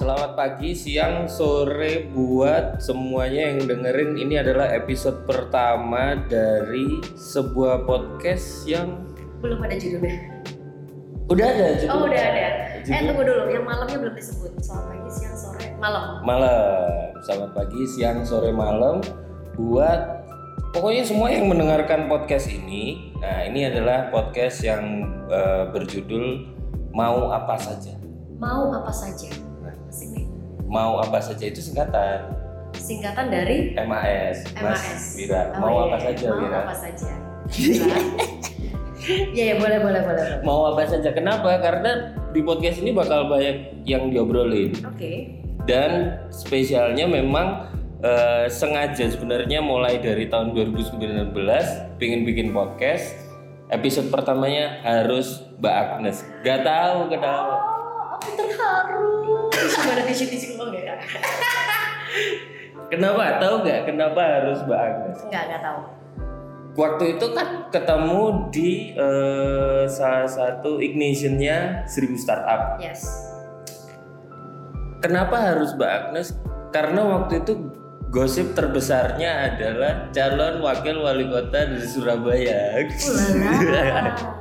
Selamat pagi, siang, sore buat semuanya yang dengerin ini adalah episode pertama dari sebuah podcast yang Belum ada judulnya. udah ada judul. Oh udah ada. Eh Judul- tunggu dulu, yang malamnya belum disebut. Selamat pagi, siang, sore, malam. malam. Selamat pagi, siang, sore, malam buat pokoknya semua yang mendengarkan podcast ini. Nah, ini adalah podcast yang eh, berjudul mau apa saja. Mau apa saja. Nih. Mau apa saja itu singkatan Singkatan dari MAS. Mas MAS. Wira, Oh, mau iya, apa iya. saja Mau Wira? apa saja. Iya ya boleh boleh boleh. Mau apa saja. Kenapa? Karena di podcast ini bakal banyak yang diobrolin. Oke. Dan spesialnya memang eh, sengaja sebenarnya mulai dari tahun 2019 pengen bikin podcast. Episode pertamanya harus Mbak Agnes. Gak tahu kenapa. Oh, aku terharu. Gimana tisu tisu lo nggak? Kenapa? Tahu nggak kenapa harus Mbak Agnes? Enggak enggak tahu. Waktu itu kan ketemu di eh, salah satu ignitionnya Seribu Startup. Yes. Kenapa harus Mbak Agnes? Karena waktu itu gosip terbesarnya adalah calon wakil wali kota dari Surabaya.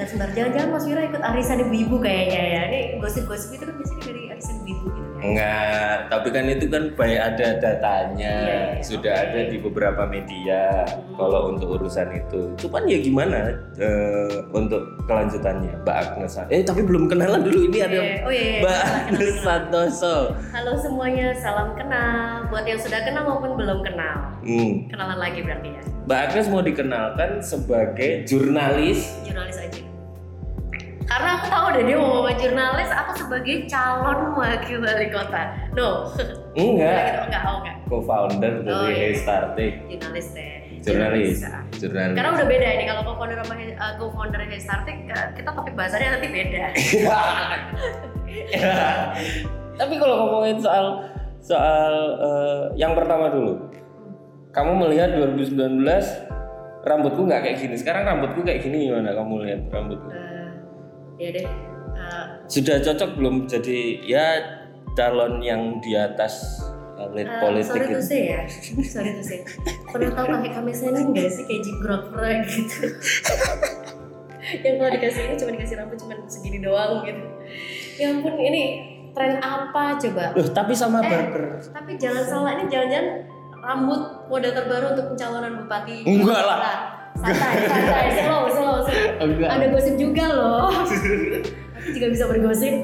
Sebentar sebentar jangan-jangan Mas Wira ikut arisan ibu-ibu kayaknya ya. Ini gosip-gosip itu kan biasanya dari arisan ibu-ibu gitu ya. Enggak, tapi kan itu kan banyak ada datanya, Iya, iya, sudah oke. ada di beberapa media. Kalau untuk urusan itu, cuman ya gimana eh, untuk kelanjutannya, Mbak Agnes? Eh tapi belum kenalan dulu ini ada Iya, Oh iya, iya. Mbak Agnes. Santoso. Halo semuanya, salam kenal. Buat yang sudah kenal maupun belum kenal. Hmm. Kenalan lagi berarti ya. Mbak Agnes mau dikenalkan sebagai jurnalis Jurnalis aja. Karena aku tahu deh dia mau ngomong jurnalis, aku sebagai calon wakil wali kota. No. enggak gitu, enggak, oh enggak. co-founder dari Oh, iya. Hey Startik Jurnalis deh. jurnalis ah. jurnalis Karena udah beda ini kalau co-founder sama uh, co-founder Heystartik uh, kita topik bahasannya nanti beda. tapi kalau ngomongin soal soal eh, yang pertama dulu kamu melihat 2019 rambutku nggak kayak gini sekarang rambutku kayak gini gimana kamu lihat rambutku Uh, ya deh. Uh, sudah cocok belum jadi ya calon yang di atas elit Uh, politik sorry to gitu. say ya, sorry to say. Pernah tahu kakek kami saya ini enggak sih kayak jiggrok gitu? yang kalau dikasih ini cuma dikasih rambut cuma segini doang gitu. Ya ampun ini tren apa coba? Loh, tapi sama Eh. barber Tapi jangan salah ini jangan-jangan rambut model terbaru untuk pencalonan bupati. Enggak lah. Santai, santai, slow, slow, slow. enggak Ada gosip juga loh. Aku juga bisa bergosip.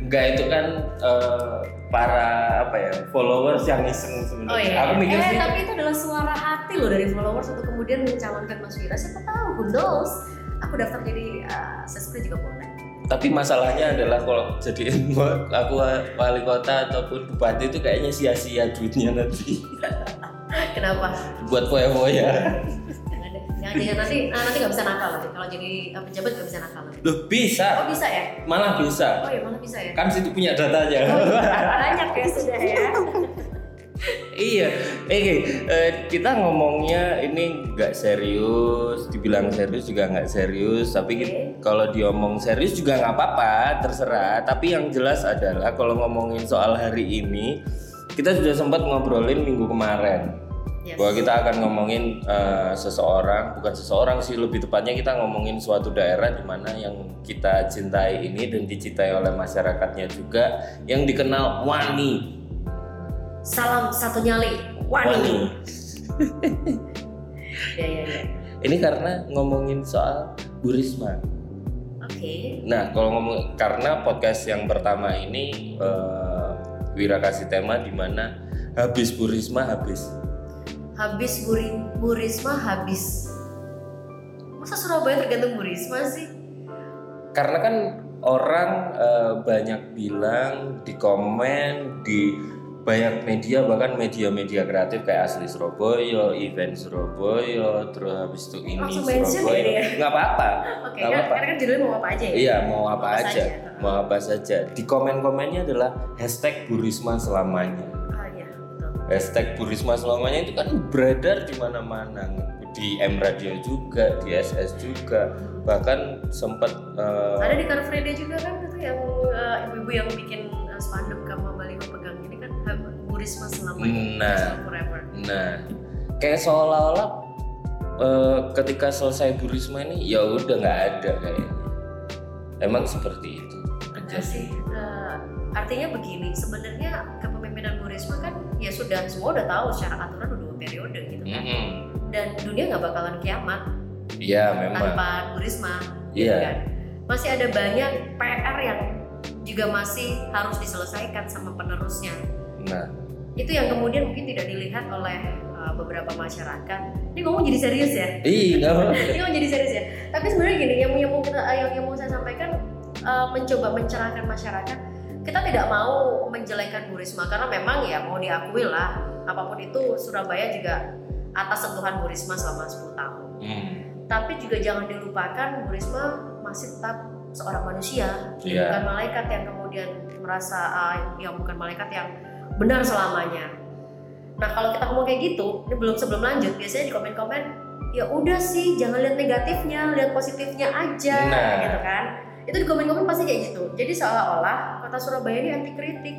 enggak itu kan eh, para apa ya followers yang iseng sebenarnya Oh iya. aku mikir eh sih tapi itu adalah suara hati loh dari followers untuk kemudian mencalonkan Mas Wira. Siapa tahu, who knows? Aku daftar jadi uh, sespri juga boleh. tapi masalahnya adalah kalau jadi aku wali kota ataupun bupati itu kayaknya sia-sia duitnya nanti Kenapa? buat foya-foya Jangan jangan nanti nah, nanti nggak bisa nakal lagi. Kalau jadi uh, pejabat nggak bisa nakal lagi. loh bisa Oh bisa ya? malah bisa Oh ya malah bisa ya? kan situ punya datanya Oh iya, banyak ya sudah ya. iya oke eh, kita ngomongnya ini nggak serius dibilang serius juga nggak serius tapi Oke. kalau diomong serius juga nggak apa-apa terserah tapi yang jelas adalah kalau ngomongin soal hari ini kita sudah sempat ngobrolin minggu kemarin Yes. bahwa kita akan ngomongin eh, seseorang bukan seseorang sih lebih tepatnya kita ngomongin suatu daerah di mana yang kita cintai ini dan dicintai oleh masyarakatnya juga yang dikenal Wani Salam satu nyali. Wani. Ya ya ya. Ini karena ngomongin soal Bu Risma. Oke. Nah, kalau ngomong karena podcast yang pertama ini eh, Wira kasih tema di mana habis Bu Risma habis. Habis Buri, Bu Risma habis. Masa Surabaya tergantung Bu Risma sih? Karena kan orang eh, banyak bilang di komen di banyak media bahkan media-media kreatif kayak asli Surabaya, event Surabaya, terus habis itu ini Langsung Surabaya. ya dia? Nggak apa-apa. Oke, Nggak apa-apa. karena kan judulnya mau apa aja ya? Iya mau apa, Apa aja, saja. mau apa saja. Di komen-komennya adalah hashtag Bu Risma selamanya. Hashtag Bu Risma selamanya itu kan beredar di mana-mana, di M Radio juga, di SS juga, bahkan sempat eh, Ada di Car Free Day juga kan itu yang eh, ibu-ibu yang bikin uh, spanduk sama baliho pegang ini kan ha- Bu Risma selamanya Nah. Forever Nah, kayak seolah-olah eh, ketika selesai Bu Risma ini ya udah nggak ada kayaknya. Emang seperti itu. enggak sih uh, artinya begini sebenarnya kepemimpinan Bu Risma kan ya sudah semua udah tahu secara aturan udah dua periode gitu kan Mm-mm. dan dunia nggak bakalan kiamat Iya memang. tanpa Bu Risma gitu Iya. kan masih ada banyak PR yang juga masih harus diselesaikan sama penerusnya Nah, itu yang kemudian mungkin tidak dilihat oleh uh, beberapa masyarakat ini ngomong jadi serius ya ih nggak apa-apa. ini ngomong jadi serius ya tapi sebenarnya gini yang, yang mau kita yang, yang mau saya sampaikan uh, mencoba mencerahkan masyarakat kita tidak mau menjelekkan Bu Risma karena memang ya mau diakui lah apa pun itu Surabaya juga atas sentuhan Bu Risma selama 10 tahun Hmm, tapi juga jangan dilupakan Bu Risma masih tetap seorang manusia Iya. bukan malaikat yang kemudian merasa ah, yang bukan malaikat yang benar selamanya nah kalau kita ngomong kayak gitu ini belum sebelum lanjut biasanya di komen-komen ya udah sih jangan lihat negatifnya lihat positifnya aja Nah. gitu kan itu di komen-komen pasti kayak gitu. Jadi seolah-olah kota Surabaya ini anti kritik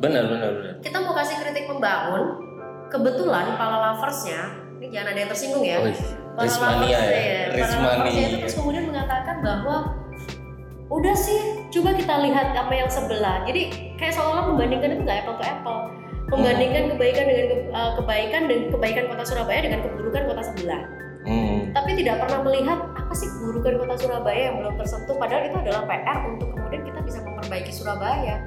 benar benar benar. kita mau kasih kritik membangun kebetulan para loversnya ini jangan ada yang tersinggung ya. Oh, Para Rismania lovers, ya, iya. Para Rismania. loversnya itu terus kemudian mengatakan bahwa udah sih coba kita lihat sama yang sebelah. Jadi kayak seolah-olah membandingkan itu nggak apple to apple. Membandingkan kebaikan dengan ke- uh, kebaikan dan kebaikan kota Surabaya dengan keburukan kota sebelah Hmm, tapi tidak pernah melihat apa sih keburukan kota Surabaya yang belum tersentuh padahal itu adalah PR untuk kemudian kita bisa memperbaiki Surabaya.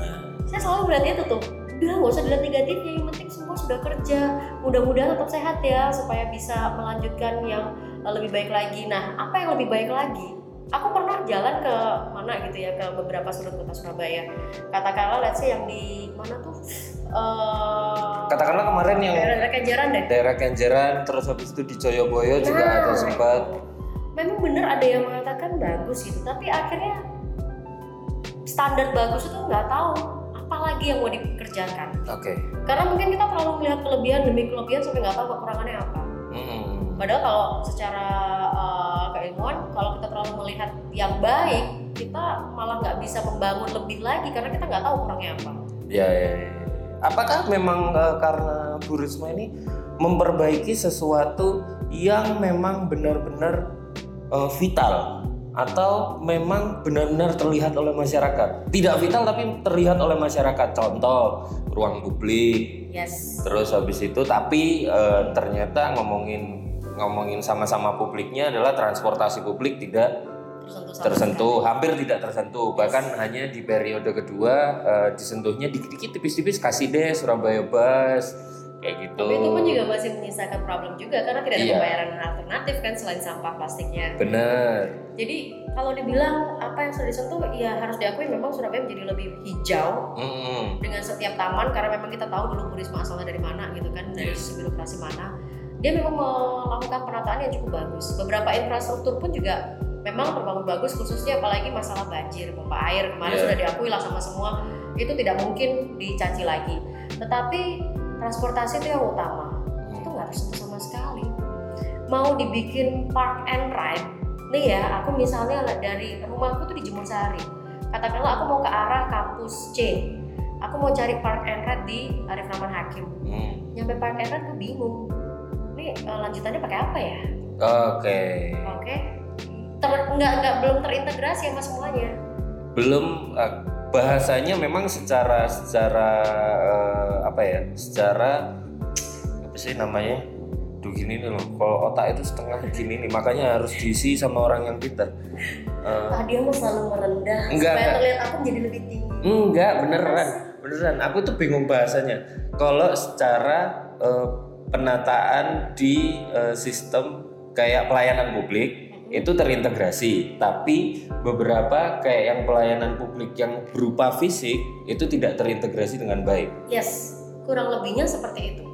Nah, saya selalu melihatnya itu tuh. Udah nggak usah dilihat negatifnya yang penting semua sudah kerja. Mudah-mudahan tetap sehat ya supaya bisa melanjutkan yang uh, lebih baik lagi. Nah apa yang lebih baik lagi? Aku pernah jalan ke mana gitu ya ke beberapa sudut kota Surabaya. Katakanlah let's say yang di mana tuh eh katakanlah kemarin yang daerah Kenjeran deh daerah Kenjeran terus habis itu di Joyoboyo juga Nah, ada sempat. memang bener ada yang mengatakan bagus gitu tapi akhirnya standar bagus itu nggak tahu apa lagi yang mau dikerjakan Oke. karena mungkin kita terlalu melihat kelebihan demi kelebihan sampai nggak tahu kekurangannya apa Hmm, padahal kalau secara uh, keilmuan kalau kita terlalu melihat yang baik kita malah nggak bisa membangun lebih lagi karena kita nggak tahu kurangnya apa Ya, ya, ya. Apakah memang eh, karena Bu Risma ini memperbaiki sesuatu yang memang benar-benar eh, vital atau memang benar-benar terlihat oleh masyarakat? Tidak vital tapi terlihat oleh masyarakat. Contoh ruang publik. yes Terus habis itu tapi eh, ternyata ngomongin ngomongin sama-sama publiknya adalah transportasi publik tidak tersentuh sama tersentuh, hampir tidak tersentuh. Bahkan hanya di periode kedua eh, disentuhnya dikit-dikit tipis-tipis kasih deh Surabaya Bus kayak gitu. tapi itu pun juga masih menyisakan problem juga karena tidak ada Iya. pembayaran alternatif kan selain sampah plastiknya Bener. jadi kalau dibilang apa yang sudah disentuh ya harus diakui memang Surabaya menjadi lebih hijau Mm-mm. dengan setiap taman karena memang kita tahu dulu Bu Risma asalnya dari mana gitu kan dari Yes. birokrasi mana dia memang melakukan penataan yang cukup bagus beberapa infrastruktur pun juga memang terbangun bagus khususnya apalagi masalah banjir pompa air. Kemarin Yeah. sudah diakui lah sama semua itu tidak mungkin dicaci lagi. Tetapi transportasi itu yang utama. Itu nggak tersentuh sama sekali. Mau dibikin park and ride nih ya aku misalnya dari rumahku tuh di Jemur Sari katakanlah aku mau ke arah kampus C. Aku mau cari park and ride di Arif Rahman Hakim. Hmm. nyampe park and ride gue bingung. Ini eh, lanjutannya pakai apa ya? Oke. oke Ter, nggak nggak belum terintegrasi sama semuanya Belum eh, bahasanya memang secara secara eh, apa ya? Secara apa sih namanya? Duh gini nih loh. Kalau otak itu setengah gini nih, makanya harus diisi sama orang yang pintar. Eh, ah dia mau selalu merendah Enggak, supaya enggak. terlihat aku menjadi lebih tinggi Enggak, beneran. Beneran. Aku tuh bingung bahasanya. Kalau secara eh, penataan di eh, sistem kayak pelayanan publik itu terintegrasi, tapi beberapa kayak yang pelayanan publik yang berupa fisik itu tidak terintegrasi dengan baik. yes kurang lebihnya seperti itu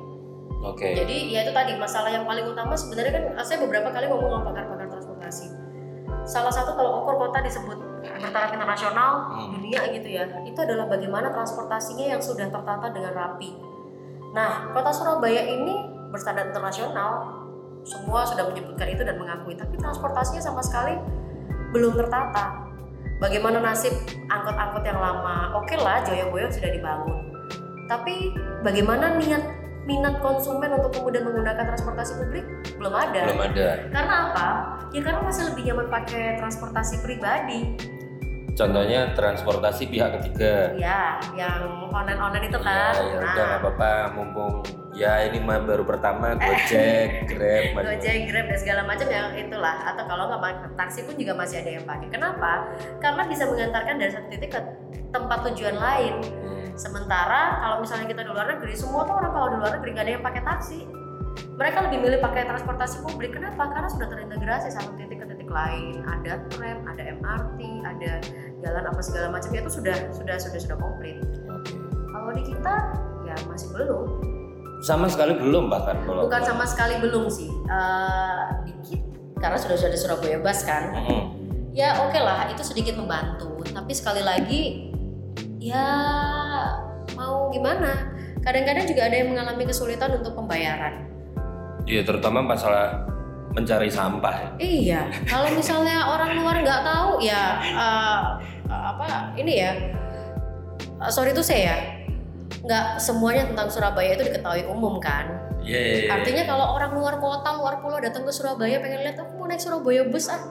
Oke. Jadi ya itu tadi masalah yang paling utama sebenarnya kan saya beberapa kali ngomong sama pakar-pakar transportasi. Salah satu kalau ukur kota disebut bertaraf internasional Hmm. dunia gitu ya, itu adalah bagaimana transportasinya yang sudah tertata dengan rapi. Nah, kota Surabaya ini berstandar internasional, semua sudah menyebutkan itu dan mengakui, tapi transportasinya sama sekali belum tertata. bagaimana nasib angkot-angkot yang lama? Oke lah Joyoboyo sudah dibangun. Tapi bagaimana niat minat konsumen untuk kemudian menggunakan transportasi publik? Belum ada. Belum ada. Karena apa? Ya karena masih lebih nyaman pakai transportasi pribadi. Contohnya transportasi pihak ketiga. Ya yang online online itu ya, kan. ya udah nggak apa-apa mumpung ya ini mah baru pertama Gojek Grab Gojek, Grab dan segala macam ya itulah atau kalau nggak pakai taksi pun juga masih ada yang pakai. Kenapa? Karena bisa mengantarkan dari satu titik ke tempat tujuan lain. Hmm. Sementara kalau misalnya kita di luar negeri, semua tuh orang kalau di luar negeri nggak ada yang pakai taksi. Mereka lebih milih pakai transportasi publik. Kenapa? Karena sudah terintegrasi satu titik ke titik lain. Ada tram, ada MRT, ada jalan apa segala macam itu sudah sudah sudah sudah komplit. Kalau di kita ya masih belum. Sama sekali belum bahkan kalau Bukan sama sekali belum sih. Eh, dikit karena sudah sudah ada Surabaya Bus kan. Mm-mm. Ya oke lah itu sedikit membantu. Tapi sekali lagi ya mau gimana? Kadang-kadang juga ada yang mengalami kesulitan untuk pembayaran. Iya terutama masalah mencari sampah. Iya, kalau misalnya orang luar nggak tahu ya eh, apa ini ya eh, sorry tuh saya ya nggak semuanya tentang Surabaya itu diketahui umum kan. Iya. iya, iya. Artinya kalau orang luar kota, luar pulau datang ke Surabaya pengen lihat aku mau naik Surabaya bus ah.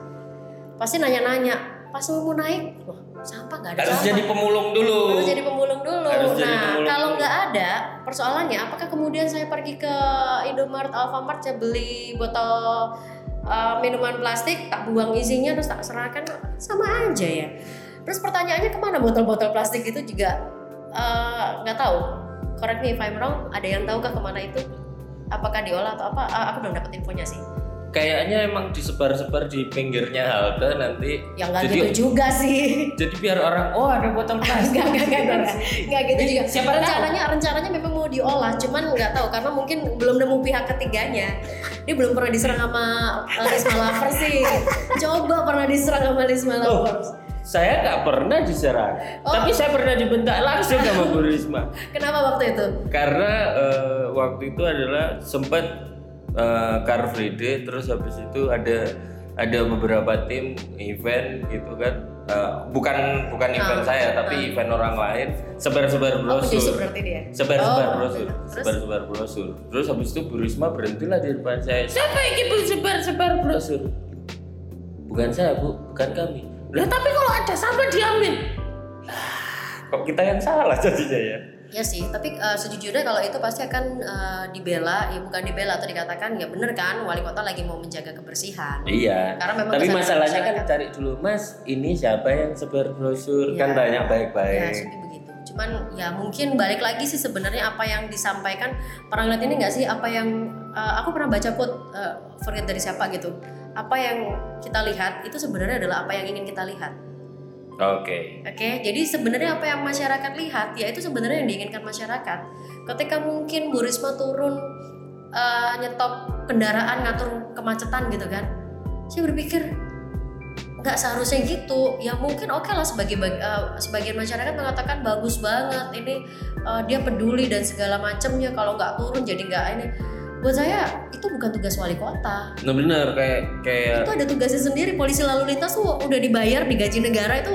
Pasti nanya-nanya. Pas mau naik, wah sampah nggak ada harus sampah. jadi pemulung dulu. Harus jadi pemulung dulu. Harus nah, pemulung kalau nggak ada, persoalannya apakah kemudian saya pergi ke Indomaret, Alfamart, saya beli botol uh, minuman plastik, tak buang isinya terus tak serahkan, sama aja ya. Terus pertanyaannya ke mana botol-botol plastik itu juga uh, nggak tahu. Correct me if I'm wrong. Ada yang tahukah ke mana itu? Apakah diolah atau apa? Uh, aku belum dapat infonya sih. Kayaknya emang disebar-sebar di pinggirnya halte nanti. Ya nggak gitu juga sih. Jadi biar orang oh ada botol plastik. Enggak, enggak, enggak, enggak gitu juga. Siapa tahu? rencananya rencananya memang mau diolah, cuman nggak tahu karena mungkin belum nemu pihak ketiganya. Dia belum pernah diserang sama uh, Risma Lovers sih. Coba pernah diserang sama Risma Oh, Lovers. Saya nggak pernah diserang, Oh. tapi saya pernah dibentak langsung sama Bu Risma. Kenapa waktu itu? Karena eh, waktu itu adalah sempat eh, Car Free Day, terus habis itu ada ada beberapa tim event gitu kan, Eh, bukan bukan event Ah, saya tapi event orang lain sebar-sebar Oh, brosur. justru berarti dia. sebar-sebar Oh, brosur, sebar-sebar brosur. Terus habis itu Bu Risma berhentilah di depan saya. Siapa yang ibu sebar-sebar brosur? Bukan saya bu, bukan kami. Lah tapi kalau ada sampah diambil. Kok kita yang salah jadinya ya? Ya sih, tapi uh, sejujurnya kalau itu pasti akan uh, dibela, ya bukan dibela atau dikatakan ya bener kan wali kota lagi mau menjaga kebersihan. Iya. Karena memang Tapi masalahnya kan cari dulu Mas, ini siapa yang sebar brosur? Kan Iya. tanya Ya, baik-baik. seperti begitu. Cuman ya mungkin balik lagi sih sebenarnya apa yang disampaikan pernah lihat ini nggak sih apa yang uh, aku pernah baca quote uh, forget dari siapa gitu. Apa yang kita lihat itu sebenarnya adalah apa yang ingin kita lihat. Oke. Oke, jadi sebenarnya apa yang masyarakat lihat ya itu sebenarnya yang diinginkan masyarakat. Ketika mungkin Bu Risma turun uh, nyetop kendaraan ngatur kemacetan gitu kan, saya berpikir nggak seharusnya gitu. Ya mungkin oke lah sebagai bag- uh, sebagian masyarakat mengatakan bagus banget ini uh, dia peduli dan segala macamnya. Kalau nggak turun jadi nggak ini. Buat saya itu bukan tugas wali kota. Nah benar kayak kayak Itu ada tugasnya sendiri. Polisi lalu lintas tuh udah dibayar digaji negara itu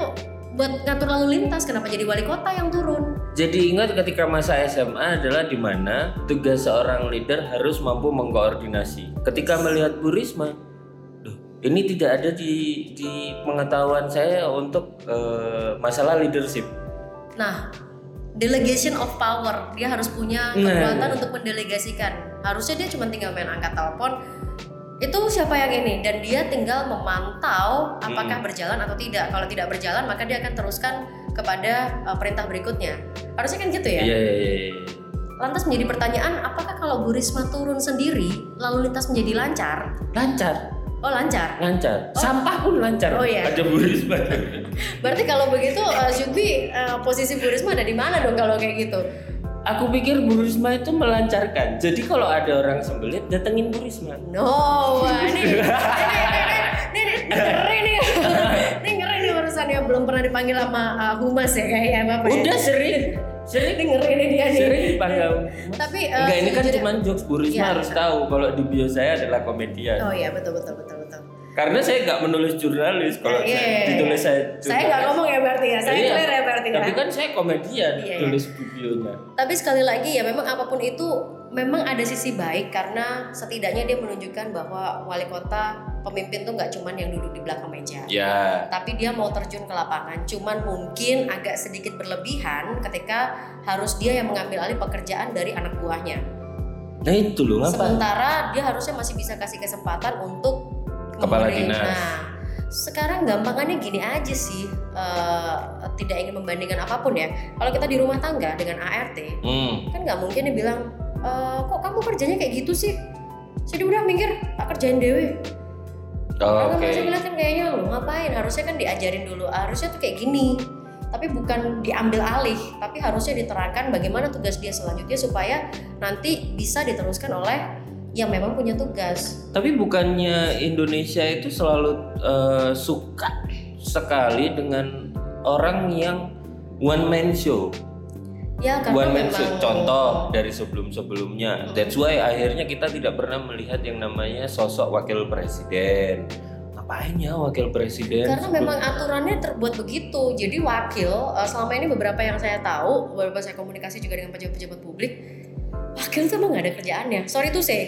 buat ngatur lalu lintas. Kenapa jadi wali kota yang turun? Jadi ingat ketika masa SMA adalah di mana tugas seorang leader harus mampu mengkoordinasi. Ketika melihat Bu Risma, "Duh, ini tidak ada di di pengetahuan saya untuk eh, masalah leadership. Nah, delegation of power dia harus punya Nah. kekuatan untuk mendelegasikan. Harusnya dia cuma tinggal main angkat telepon. Itu siapa yang ini dan dia tinggal memantau apakah berjalan atau tidak. Kalau tidak berjalan maka dia akan teruskan kepada uh, perintah berikutnya. Harusnya kan gitu ya. Iya iya iya. iya. Lantas menjadi pertanyaan, apakah kalau Bu Risma turun sendiri, lalu lintas menjadi lancar? Lancar, Oh lancar. lancar. Sampah pun lancar. Oh, iya. Ada Bu Risma. Berarti kalau begitu, uh, be, uh, posisi Bu Risma ada di mana dong kalau kayak gitu? Aku pikir Bu Risma itu melancarkan. Jadi kalau ada orang sembelit, datengin Bu Risma. No, wah, ini, ini, ini, ini, ini, ini ngeri nih, ini ngeri nih urusannya belum pernah dipanggil sama uh, humas ya kayaknya bapak. ya. Udah sering, sering ini ngeri nih dia nih. sering dipanggil. Tapi uh, Enggak ini kan cuma jokes Bu Risma Iya. harus tahu kalau di bio saya adalah komedian. Oh iya betul betul betul betul. Karena saya nggak menulis jurnalis. Kalau Iya. saya ditulis saya Saya nggak ngomong ya berarti ya. Saya Iya. clear ya berarti Tapi ya. kan saya komedian Iya, iya. tulis videonya. Tapi sekali lagi ya memang apa pun itu memang ada sisi baik karena setidaknya dia menunjukkan bahwa wali kota pemimpin tuh nggak cuman yang duduk di belakang meja. Ya. Tapi dia mau terjun ke lapangan, cuman mungkin agak sedikit berlebihan ketika harus dia yang mengambil alih pekerjaan dari anak buahnya. Nah itu loh? Sementara dia harusnya masih bisa kasih kesempatan untuk Kepala memberi- dinas. Nah, sekarang gampangannya gini aja sih, eh, tidak ingin membandingkan apa pun ya. Kalau kita di rumah tangga dengan ART, Hmm. kan nggak mungkin dia bilang, "Eh, kok kamu kerjanya kayak gitu sih? Jadi udah minggir, tak kerjain dewe. Oh, Oke. masih ngeliatin kayaknya lu ngapain? Harusnya kan diajarin dulu. Harusnya tuh kayak gini. Tapi bukan diambil alih, tapi harusnya diterangkan bagaimana tugas dia selanjutnya supaya nanti bisa diteruskan oleh yang memang punya tugas. Tapi bukannya Indonesia itu selalu eh, suka sekali dengan orang yang one man show. Ya karena One man show. Contoh dari sebelum-sebelumnya. That's why akhirnya kita tidak pernah melihat yang namanya sosok wakil presiden. Ngapain ya wakil presiden? karena memang aturannya terbuat begitu. Jadi wakil eh, selama ini beberapa yang saya tahu, beberapa saya komunikasi juga dengan pejabat-pejabat publik, wakil tuh emang nggak ada kerjaannya. Sorry tuh saya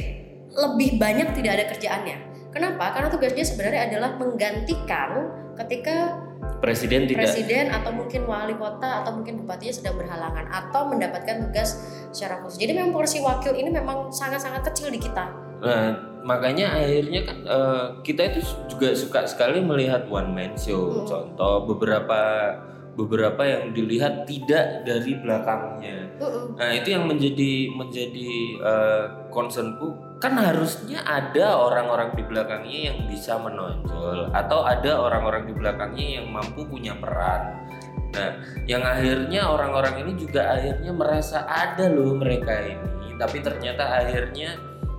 lebih banyak tidak ada kerjaannya. Kenapa? Karena tugasnya sebenarnya adalah menggantikan ketika presiden tidak presiden atau mungkin wali kota atau mungkin bupatinya sedang berhalangan atau mendapatkan tugas secara khusus. Jadi memang porsi wakil ini memang sangat-sangat kecil di kita. Nah, makanya akhirnya kan eh, kita itu juga suka sekali melihat one man show. Hmm. Contoh beberapa beberapa yang dilihat tidak dari belakangnya. Mm-mm. Nah, itu yang menjadi menjadi eh, concernku kan harusnya ada orang-orang di belakangnya yang bisa menonjol atau ada orang-orang di belakangnya yang mampu punya peran. Nah, yang akhirnya orang-orang ini juga akhirnya merasa ada loh mereka ini, tapi ternyata akhirnya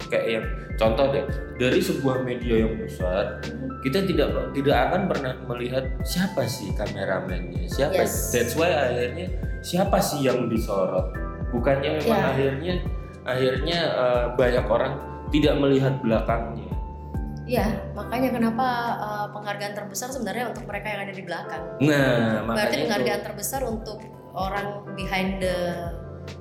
kayak yang contoh deh dari sebuah media yang besar kita tidak tidak akan pernah melihat siapa sih kameramennya siapa Yes. that's why akhirnya siapa sih yang disorot bukannya memang Ya. akhirnya akhirnya eh, banyak orang tidak melihat belakangnya Ya, makanya kenapa uh, penghargaan terbesar sebenarnya untuk mereka yang ada di belakang. nah Berarti makanya itu. penghargaan terbesar untuk orang behind the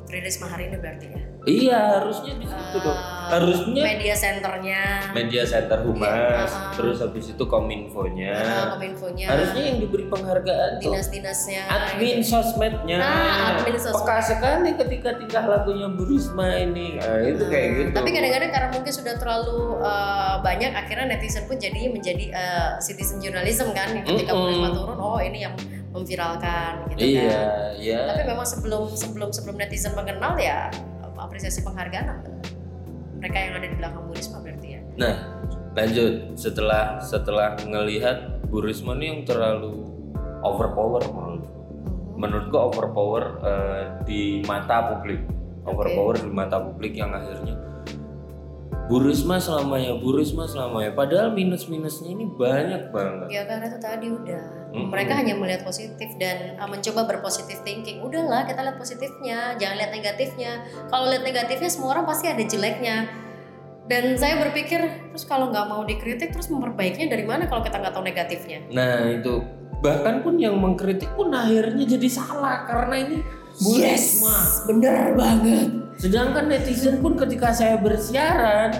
Tri Risma hari ini berarti ya. iya harusnya di situ dong Uh, harusnya media centernya, media center humas Iya, uh-uh. terus habis itu kominfonya uh, kominfonya, harusnya yang diberi penghargaan tuh dinas-dinasnya, admin gitu. sosmednya Nah, admin sosmed. peka sekali ketika tingkah lakunya Bu Risma ini nah, itu kayak gitu Tapi kadang-kadang karena mungkin sudah terlalu uh, banyak, akhirnya netizen pun jadinya menjadi uh, citizen journalism kan. Ketika Bu Mm-mm. Risma turun, oh ini yang memviralkan, gitu kan. iya. Iya Tapi memang sebelum sebelum sebelum netizen mengenal ya apresiasi penghargaan mereka yang ada di belakang Bu Risma berarti ya. nah lanjut. Setelah setelah ngelihat Bu Risma ini yang terlalu overpower menurut menurutku overpower eh, di mata publik. Overpower di mata publik yang akhirnya Bu Risma selamanya Bu Risma selamanya padahal minus minusnya ini banyak banget Ya karena itu tadi udah Mm-mm. mereka hanya melihat positif dan uh, mencoba berpositif thinking. Udahlah kita lihat positifnya, jangan lihat negatifnya. Kalau lihat negatifnya semua orang pasti ada jeleknya. Dan saya berpikir terus kalau nggak mau dikritik terus memperbaikinya dari mana kalau kita nggak tahu negatifnya? Nah itu bahkan pun yang mengkritik pun akhirnya jadi salah karena ini Bu Risma. bener banget. Sedangkan netizen pun ketika saya bersiaran,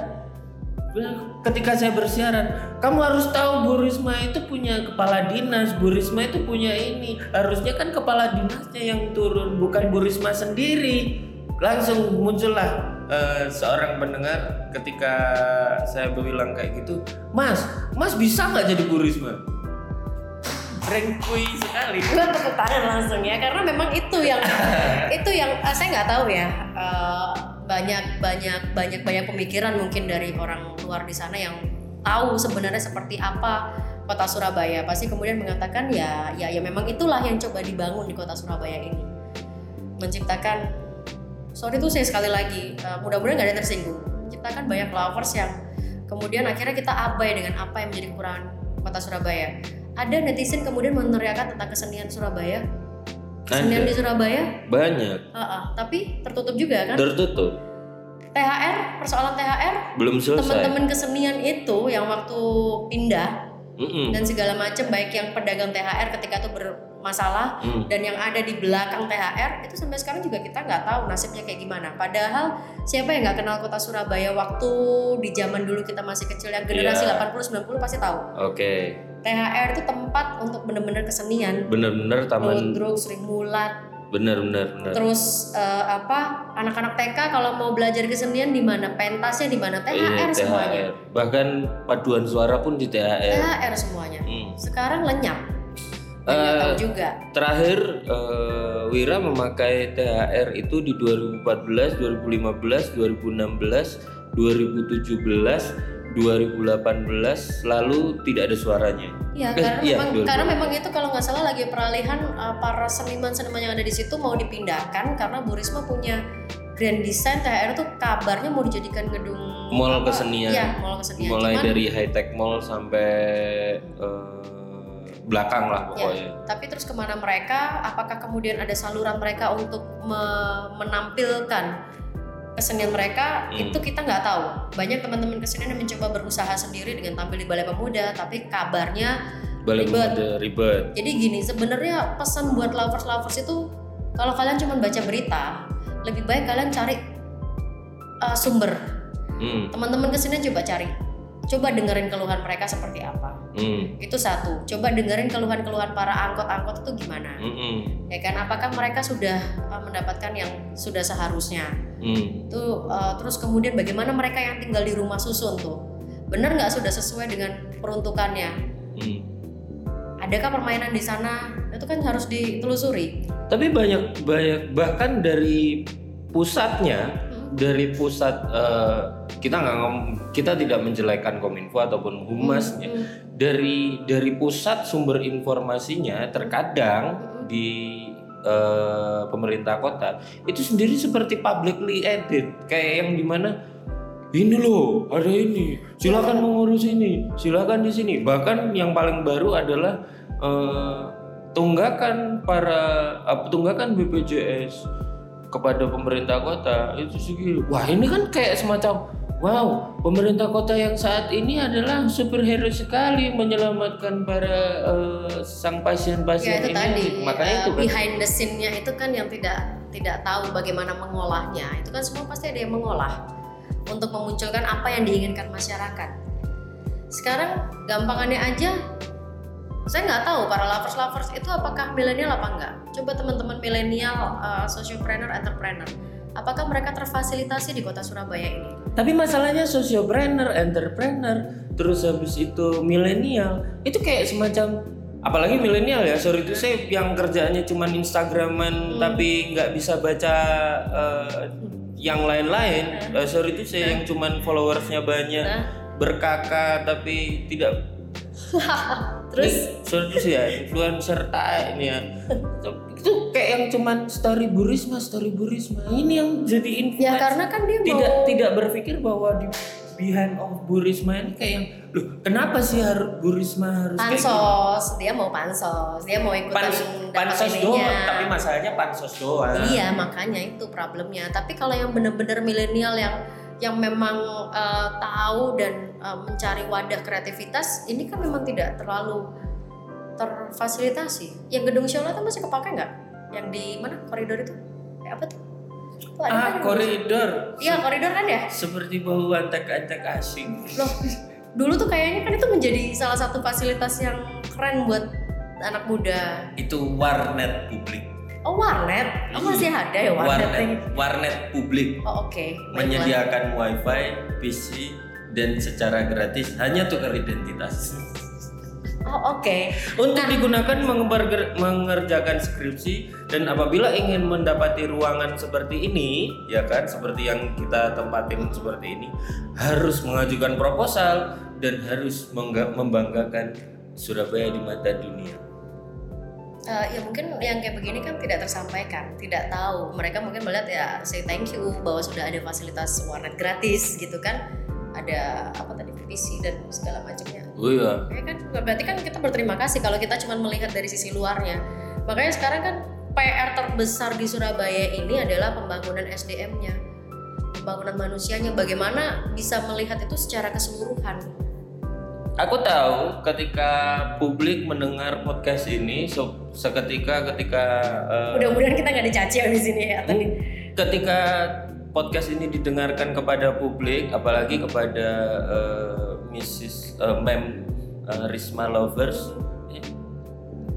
ketika saya bersiaran, kamu harus tahu Bu Risma itu punya kepala dinas, Bu Risma itu punya ini. Harusnya kan kepala dinasnya yang turun, bukan Bu Risma sendiri. Langsung muncullah eh, seorang pendengar ketika saya bilang kayak gitu, Mas, Mas bisa nggak jadi Bu Risma? Rengkui sekali. gue tepuk tangan langsung ya karena memang itu yang itu yang eh, saya nggak tahu ya eh, banyak banyak banyak banyak pemikiran mungkin dari orang luar di sana yang tahu sebenarnya seperti apa kota Surabaya. Pasti kemudian mengatakan ya ya ya memang itulah yang coba dibangun di kota Surabaya ini. Menciptakan sorry tuh saya sekali lagi eh, mudah-mudahan nggak ada yang tersinggung. Menciptakan banyak lovers yang kemudian akhirnya kita abai dengan apa yang menjadi kekurangan kota Surabaya ada netizen kemudian meneriakan tentang kesenian Surabaya kesenian Ada. di Surabaya Banyak ah, ah, tapi tertutup juga kan tertutup. THR, persoalan THR, belum selesai. teman-teman kesenian itu yang waktu pindah Mm-mm. dan segala macam baik yang pedagang THR ketika itu bermasalah Mm. dan yang ada di belakang THR itu sampai sekarang juga kita nggak tahu nasibnya kayak gimana. Padahal siapa yang nggak kenal kota Surabaya waktu di zaman dulu kita masih kecil yang generasi Iya. 80-90 pasti tahu. Oke, THR itu tempat untuk bener-bener kesenian. bener-bener taman, Ludruk, Sri Mulat, bener-bener bener. terus eh, apa anak-anak TK kalau mau belajar kesenian di mana pentasnya di mana THR Iya, semuanya Bahkan paduan suara pun di THR. THR semuanya Hmm. sekarang lenyap tahu juga Terakhir eh, Wira memakai THR itu di 2014, 2015, 2016, 2017, 2018 lalu tidak ada suaranya. ya Eh, karena iya, memang 2000. karena memang itu kalau nggak salah lagi peralihan eh, para seniman-seniman yang ada di situ mau dipindahkan karena Bu Risma punya grand design THR itu kabarnya mau dijadikan gedung Mall apa? kesenian. Iya, mall kesenian. Mulai Cuman- dari high tech mall sampai eh, belakang lah pokoknya. Tapi terus ke mana mereka? Apakah kemudian ada saluran mereka untuk me- menampilkan kesenian mereka? Hmm. Itu kita nggak tahu. Banyak teman-teman kesenian yang mencoba berusaha sendiri dengan tampil di Balai Pemuda, tapi kabarnya Balai Ribet. Pemuda ribet. jadi gini. Sebenarnya pesan buat lovers-lovers itu kalau kalian cuma baca berita, lebih baik kalian cari uh, sumber. Hmm, Teman-teman kesenian coba cari, coba dengerin keluhan mereka seperti apa. hmm, Itu satu. Coba dengerin keluhan-keluhan para angkot-angkot itu gimana. hmm, hmm, ya kan apakah mereka sudah uh, mendapatkan yang sudah seharusnya itu uh, terus kemudian bagaimana mereka yang tinggal di rumah susun tuh benar nggak sudah sesuai dengan peruntukannya hmm. adakah permainan di sana itu kan harus ditelusuri Tapi banyak banyak bahkan dari pusatnya. Dari pusat eh, kita nggak kita tidak menjelekan kominfo ataupun humasnya. Hmm. dari dari pusat sumber informasinya terkadang Hmm. di eh, pemerintah kota itu sendiri seperti publicly edit kayak yang di mana ini loh ada ini silakan mengurus ini silakan di sini. Bahkan yang paling baru adalah eh, tunggakan para apa tunggakan BPJS kepada pemerintah kota itu segini wah ini kan kayak semacam wow pemerintah kota yang saat ini adalah superhero sekali menyelamatkan para eh, sang ya pasien-pasien itu ini. tadi makanya uh, itu kan behind the scene-nya itu kan yang tidak tidak tahu bagaimana mengolahnya. Itu kan semua pasti ada yang mengolah untuk memunculkan apa yang diinginkan masyarakat. Sekarang gampangannya aja saya nggak tahu para lovers lovers itu apakah milenial apa enggak coba teman-teman milenial uh, sociopreneur entrepreneur apakah mereka terfasilitasi di kota Surabaya ini Tapi masalahnya sosiopreneur, entrepreneur, terus habis itu milenial, itu kayak semacam apalagi milenial ya, sorry itu saya yang kerjaannya cuman Instagraman tapi nggak bisa baca eh, yang lain-lain. Eh, sorry itu saya yang cuman followersnya banyak, Nah. berkakak tapi tidak terus sorry itu sih ya influencer tak ini ya. itu kayak yang cuman story Burisma, story Burisma. Ini yang jadi influencer ya karena kan dia tidak mau tidak berpikir bahwa di behind of Bu Risma ini kayak yang loh kenapa sih harus Bu Risma harus kayak gitu?" pansos dia mau pansos dia mau ikutan Pans, pansos doang tapi masalahnya pansos doang Iya makanya itu problemnya. Tapi kalau yang benar-benar milenial yang yang memang eh, tahu dan eh, mencari wadah kreativitas, ini kan memang tidak terlalu terfasilitasi. Yang gedung Shola itu masih kepake nggak? Yang di mana koridor itu? Kayak apa tuh? Kan ah yang- koridor Iya koridor kan ya. seperti bau antek-antek asing Loh, dulu tuh kayaknya kan itu menjadi salah satu fasilitas yang keren buat anak muda. itu warnet publik Oh warnet, oh, masih ada ya warnet? warnet warnet publik Oh oke. baiklah. menyediakan wifi PC dan secara gratis hanya tukar identitas Oh oke. untuk digunakan mengebar- mengerjakan skripsi dan apabila ingin mendapati ruangan seperti ini ya kan seperti yang kita tempatin seperti ini harus mengajukan proposal dan harus membanggakan Surabaya di mata dunia Eh, ya mungkin yang kayak begini kan tidak tersampaikan, tidak tahu. Mereka mungkin melihat ya say thank you bahwa sudah ada fasilitas warnet gratis gitu kan, ada apa tadi PC dan segala macamnya. oh iya Ya kan berarti kan kita berterima kasih kalau kita cuma melihat dari sisi luarnya. Makanya sekarang kan PR terbesar di Surabaya ini adalah pembangunan SDM-nya. pembangunan manusianya bagaimana bisa melihat itu secara keseluruhan Aku tahu ketika publik mendengar podcast ini so, seketika ketika eh, mudah-mudahan kita nggak dicaci di sini ya tadi ketika podcast ini didengarkan kepada publik apalagi kepada eh, Mrs. eh, Mem eh, Risma lovers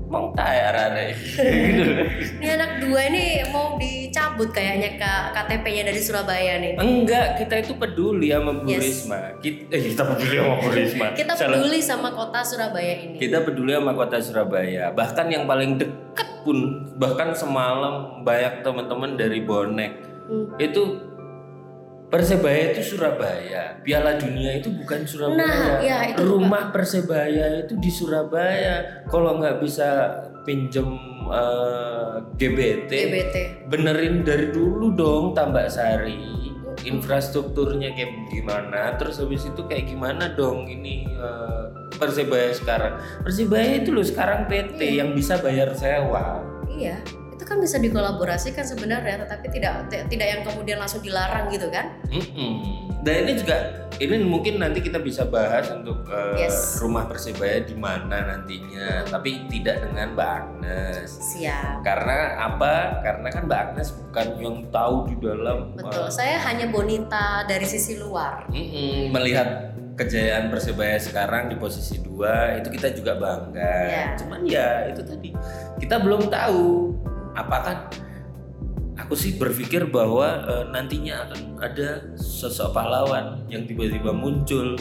mau tayar ini anak dua ini mau dicabut kayaknya ke KTP-nya dari Surabaya nih enggak kita itu peduli sama Bu Yes. Risma kita, eh, kita peduli sama Bu Risma kita Salah. peduli sama kota Surabaya ini kita peduli sama kota Surabaya bahkan yang paling dekat pun bahkan semalam banyak teman-teman dari bonek Hmm. itu Persebaya itu Surabaya. Piala Dunia itu bukan Surabaya. Nah, ya, itu rumah Persebaya itu di Surabaya. Kalau nggak bisa pinjem eh, GBT GBT benerin dari dulu dong Tambak Sari. Infrastrukturnya kayak gimana terus habis itu kayak gimana dong ini eh, Persebaya sekarang? Persebaya itu loh sekarang PT yang bisa bayar sewa. Iya itu kan bisa dikolaborasikan sebenarnya tetapi tidak tidak yang kemudian langsung dilarang gitu kan? Mm-mm. dan ini juga ini mungkin nanti kita bisa bahas untuk eh, Yes. rumah Persebaya di mana nantinya tapi tidak dengan Mbak Agnes. Siap. Karena apa? Karena kan Mbak Agnes bukan yang tahu di dalam betul. saya hanya bonita dari sisi luar. Mm-mm, melihat kejayaan Persebaya sekarang di posisi dua itu kita juga bangga. Ya. Cuman ya itu tadi. Kita belum tahu apakah aku sih berpikir bahwa eh, nantinya akan ada sosok pahlawan yang tiba-tiba muncul.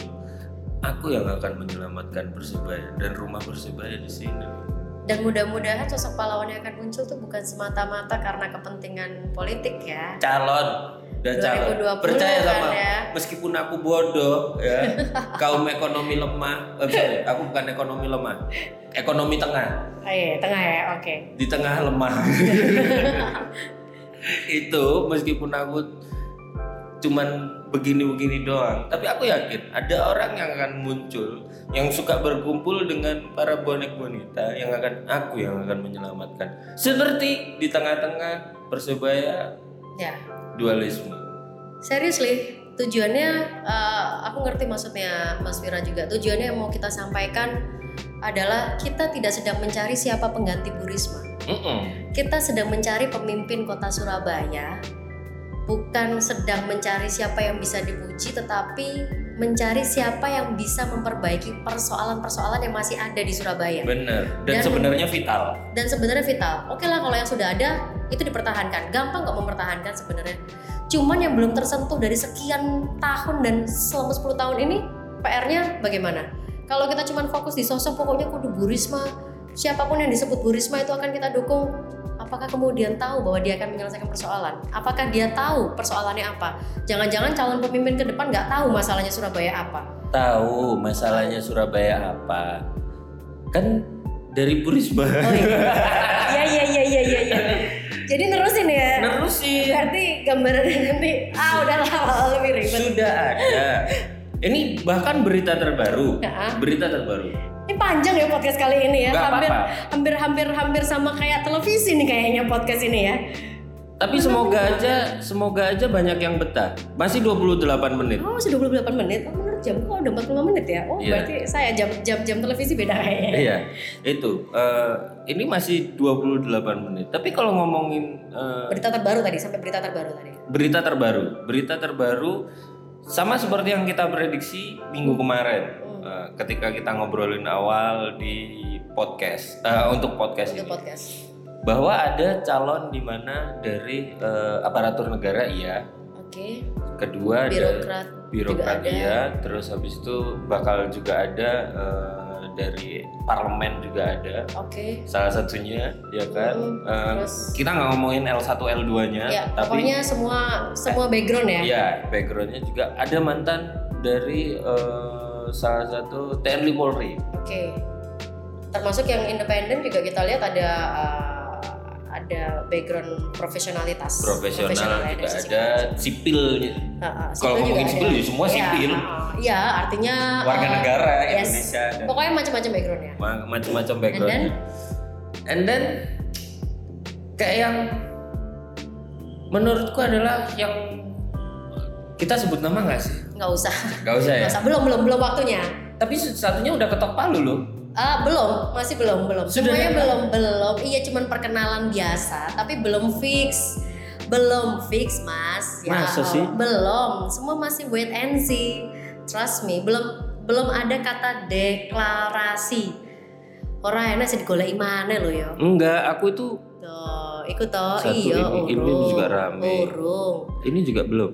Aku yang akan menyelamatkan Persebaya dan rumah Persebaya di sini. dan mudah-mudahan sosok pahlawan yang akan muncul tuh bukan semata-mata karena kepentingan politik ya Calon dan calon 2020 percaya kan sama ya. meskipun aku bodoh ya. Kaum ekonomi lemah. Eh, sorry, aku bukan ekonomi lemah. Ekonomi tengah. Oh, iya, tengah ya oke. Di tengah lemah. Itu meskipun aku cuman begini-begini doang. Tapi aku yakin ada orang yang akan muncul yang suka berkumpul dengan para bonek bonita yang akan aku yang akan menyelamatkan. Seperti di tengah-tengah persebaya. Ya dualisme Seriously, tujuannya eh, aku ngerti maksudnya Mas Wira juga. Tujuannya yang mau kita sampaikan adalah kita tidak sedang mencari siapa pengganti Bu Risma. Mm-mm. Kita sedang mencari pemimpin kota Surabaya, bukan sedang mencari siapa yang bisa dipuji, tetapi mencari siapa yang bisa memperbaiki persoalan-persoalan yang masih ada di Surabaya. Bener. Dan, Dan- sebenarnya vital. Dan sebenarnya vital. Oke lah kalau yang sudah ada itu dipertahankan. Gampang kok mempertahankan sebenarnya. Cuman yang belum tersentuh dari sekian tahun dan selama 10 tahun ini PR-nya bagaimana? Kalau kita cuman fokus di sosok pokoknya kudu Bu Risma, siapa pun yang disebut Bu Risma itu akan kita dukung. Apakah kemudian tahu bahwa dia akan menyelesaikan persoalan? Apakah dia tahu persoalannya apa? Jangan-jangan calon pemimpin ke depan nggak tahu masalahnya Surabaya apa? Tahu masalahnya Surabaya apa? Kan dari Burisma. Oh iya, iya iya iya iya iya. Jadi nerusin ya. Nerusin. Berarti gambarannya nanti ah udahlah lebih ribet. Sudah ada. Ini bahkan berita terbaru. Berita terbaru. Ini panjang ya podcast kali ini ya. Nggak hampir apa-apa. hampir hampir hampir sama kayak televisi nih kayaknya podcast ini ya. Tapi semoga aja semoga aja banyak yang betah. Masih 28 menit. Oh, masih 28 menit. Oh, jam kok udah 45 menit ya. Oh, Iya. berarti saya jam jam jam televisi beda kayaknya. Iya, itu. Eh, ini masih 28 menit. Tapi kalau ngomongin eh, Berita terbaru tadi sampai berita terbaru tadi. berita terbaru, berita terbaru sama seperti yang kita prediksi minggu kemarin Eh, ketika kita ngobrolin awal di podcast eh, untuk podcast Untuk ini podcast. bahwa ada calon di mana dari eh, aparatur negara iya, Oke. kedua ada Birokrat. iya, terus habis itu bakal juga ada eh, dari parlemen juga ada Oke. salah satunya ya kan Hmm, Eh, terus? kita nggak ngomongin L1 L2 nya Ya, tapi pokoknya semua semua background ya. ya backgroundnya juga ada mantan dari eh, salah satu TNI Polri Oke. Termasuk yang independen juga kita lihat ada uh, ada background profesionalitas. profesional Profesional ya, juga ada sipil Uh, uh, Kalau sipil ngomongin sipil ya semua Ya, sipil. uh, ya, artinya warga uh, negara yes. Indonesia dan Pokoknya macam-macam backgroundnya. ma- macam-macam backgroundnya and then kayak yang menurutku adalah yang kita sebut nama nggak sih? nggak usah Nggak usah ya. nggak usah belum belum belum waktunya Tapi satunya udah ketok palu loh. Ah, belum, masih belum, belum. Sudah Semuanya belum, belum. Iya, cuman perkenalan biasa, tapi belum fix. Belum fix, Mas. Ya, Masa sih? Belum. Semua masih wait and see. Trust me, belum belum ada kata deklarasi. Orang enak sih digoleki mana lo ya. Enggak, aku itu Tuh, ikut toh. Iya, ini- ini juga rame. Urung. ini juga belum.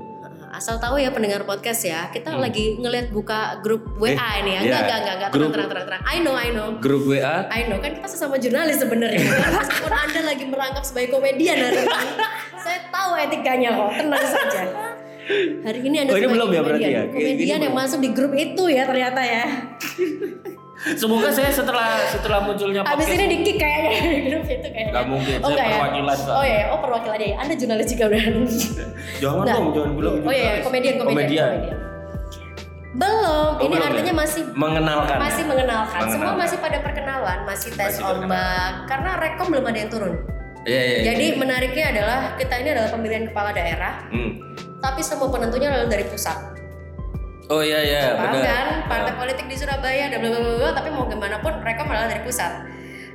Asal tahu ya pendengar podcast ya, kita Hmm. lagi ngeliat buka grup WA ini ya. Enggak, iya. enggak, enggak, enggak. Tenang, tenang, tenang, tenang. I know, I know. Grup WA I know kan kita sesama jurnalis sebenarnya kan meskipun anda lagi merangkap sebagai komedian hari ini saya tahu etikanya kok tenang saja hari ini anda Oh, ini belum ya berarti ya? Komedian gini yang belum. masuk di grup itu ya ternyata ya Semoga saya setelah setelah munculnya abis podcast ini di kick kayaknya di grup itu kayaknya Nggak mungkin, oh saya ya perwakilan, Pak. oh ya oh perwakilan ya anda jurnalis juga udah Jangan Enggak. dong, jangan bilang oh iya jurnalis. komedian komedian, Komedian. komedian. belum Oh, ini belum artinya ya? masih mengenalkan. masih mengenalkan. semua Mengenalkan. masih pada perkenalan masih tes Masih ombak karena rekom belum ada yang turun Iya, iya. iya. Jadi menariknya adalah kita ini adalah pemilihan kepala daerah, Hmm. tapi semua penentunya adalah dari pusat. Oh iya iya, Paham benar. kan? Partai politik di Surabaya dan bla bla bla tapi mau gimana pun rekom adalah dari pusat.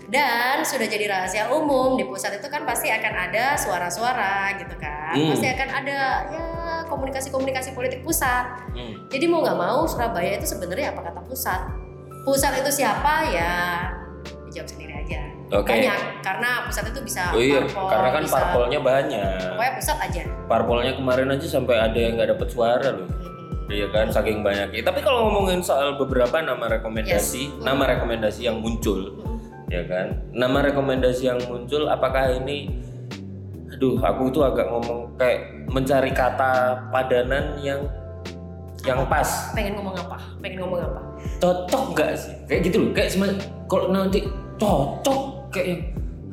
Dan sudah jadi rahasia umum di pusat itu kan pasti akan ada suara-suara gitu kan. Hmm. Pasti akan ada ya komunikasi-komunikasi politik pusat. Hmm. Jadi mau nggak mau Surabaya itu sebenarnya apa kata pusat? Pusat itu siapa ya? Dijawab sendiri aja. Oke. Banyak karena pusat itu bisa Oh iya, parpol, karena kan bisa- parpolnya banyak. Pokoknya pusat aja. Parpolnya kemarin aja sampai ada yang nggak dapet suara loh. Iya kan, saking banyaknya. Tapi kalau ngomongin soal beberapa nama rekomendasi, Yes. nama rekomendasi yang muncul, ya kan? Nama rekomendasi yang muncul, apakah ini, aduh, aku itu agak ngomong kayak mencari kata padanan yang yang pas, Pengen ngomong apa? Pengen ngomong apa? cocok nggak sih? Kayak gitu loh, kayak semacam kalau nanti cocok kayak yang,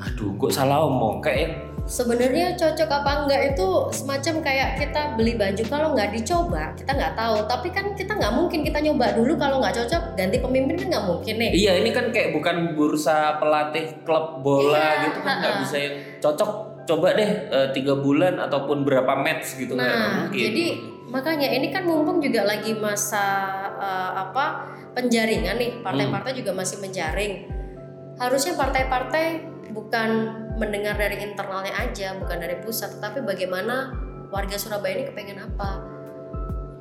aduh, kok salah omong, kayak yang Sebenarnya cocok apa enggak itu semacam kayak kita beli baju kalau nggak dicoba kita nggak tahu. Tapi kan kita nggak mungkin kita nyoba dulu kalau nggak cocok ganti pemimpin kan nggak mungkin nih. Iya ini kan kayak bukan bursa pelatih klub bola Iya, gitu kan nggak bisa yang cocok coba deh eh, tiga bulan ataupun berapa match gitu nggak Nah, mungkin. jadi makanya ini kan mumpung juga lagi masa eh, apa penjaringan nih, partai-partai Hmm. juga masih menjaring. Harusnya partai-partai bukan mendengar dari internalnya aja, bukan dari pusat, tetapi bagaimana warga Surabaya ini kepengen apa?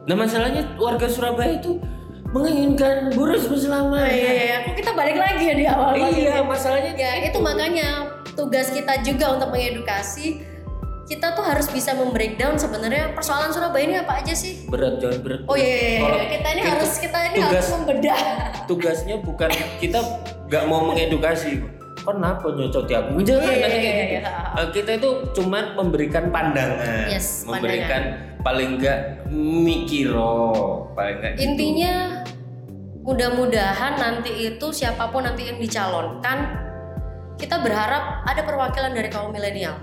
Nah masalahnya warga Surabaya itu menginginkan Boris selama iya, iya. Kok kita balik lagi ya di awal? Iya masalahnya Ya itu makanya tugas kita juga untuk mengedukasi kita tuh harus bisa membreakdown sebenarnya persoalan Surabaya ini apa aja sih? berat jangan berat. Oh iya, iya, iya. Kalau kita ini kita- harus kita ini tugas- harus membedah. tugasnya bukan kita nggak mau mengedukasi. Kenapa aku? Jangan gitu. iya. Eh, Kita itu cuman memberikan pandangan, Yes, memberikan paling enggak mikiro, paling enggak gitu. Intinya mudah-mudahan nanti itu siapa pun nanti yang dicalonkan kita berharap ada perwakilan dari kaum milenial.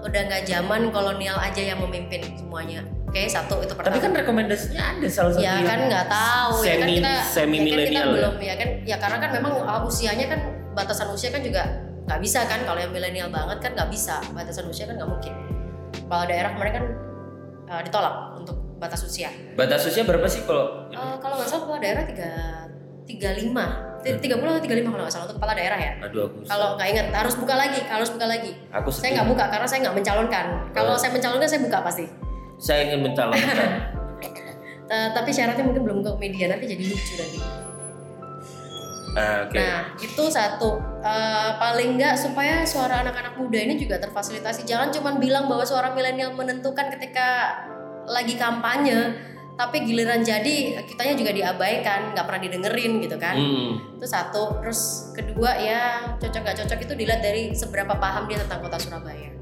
Udah nggak zaman kolonial aja yang memimpin semuanya. Oke, satu itu pertama. Tapi kan rekomendasinya ada salah satu ya kan nggak tahu ya kan semi- kita semi ya kan kita milenial ya? belum ya kan ya karena kan memang uh, usianya kan batasan usia kan juga nggak bisa kan kalau yang milenial banget kan nggak bisa batasan usia kan nggak mungkin. Kalau daerah kemarin kan uh, ditolak untuk batas usia. Batas usia berapa sih kalau Uh, kalau nggak salah kepala daerah tiga tiga lima. Tiga puluh atau tiga lima kalau nggak salah untuk kepala daerah ya. Aduh aku kalau nggak ingat harus buka lagi harus buka lagi. Aku saya nggak buka karena saya nggak mencalonkan. Kalau Oh. saya mencalonkan saya buka pasti. Saya ingin mencalonkan. Uh, tapi syaratnya mungkin belum ke media nanti jadi lucu nanti Nah, oke. Nah, itu satu. Eh, paling nggak supaya suara anak-anak muda ini juga terfasilitasi. Jangan cuma bilang bahwa suara milenial menentukan ketika lagi kampanye, tapi giliran jadi kitanya juga diabaikan, nggak pernah didengerin gitu kan. Hmm. Itu satu. Terus kedua ya cocok nggak cocok itu dilihat dari seberapa paham dia tentang kota Surabaya.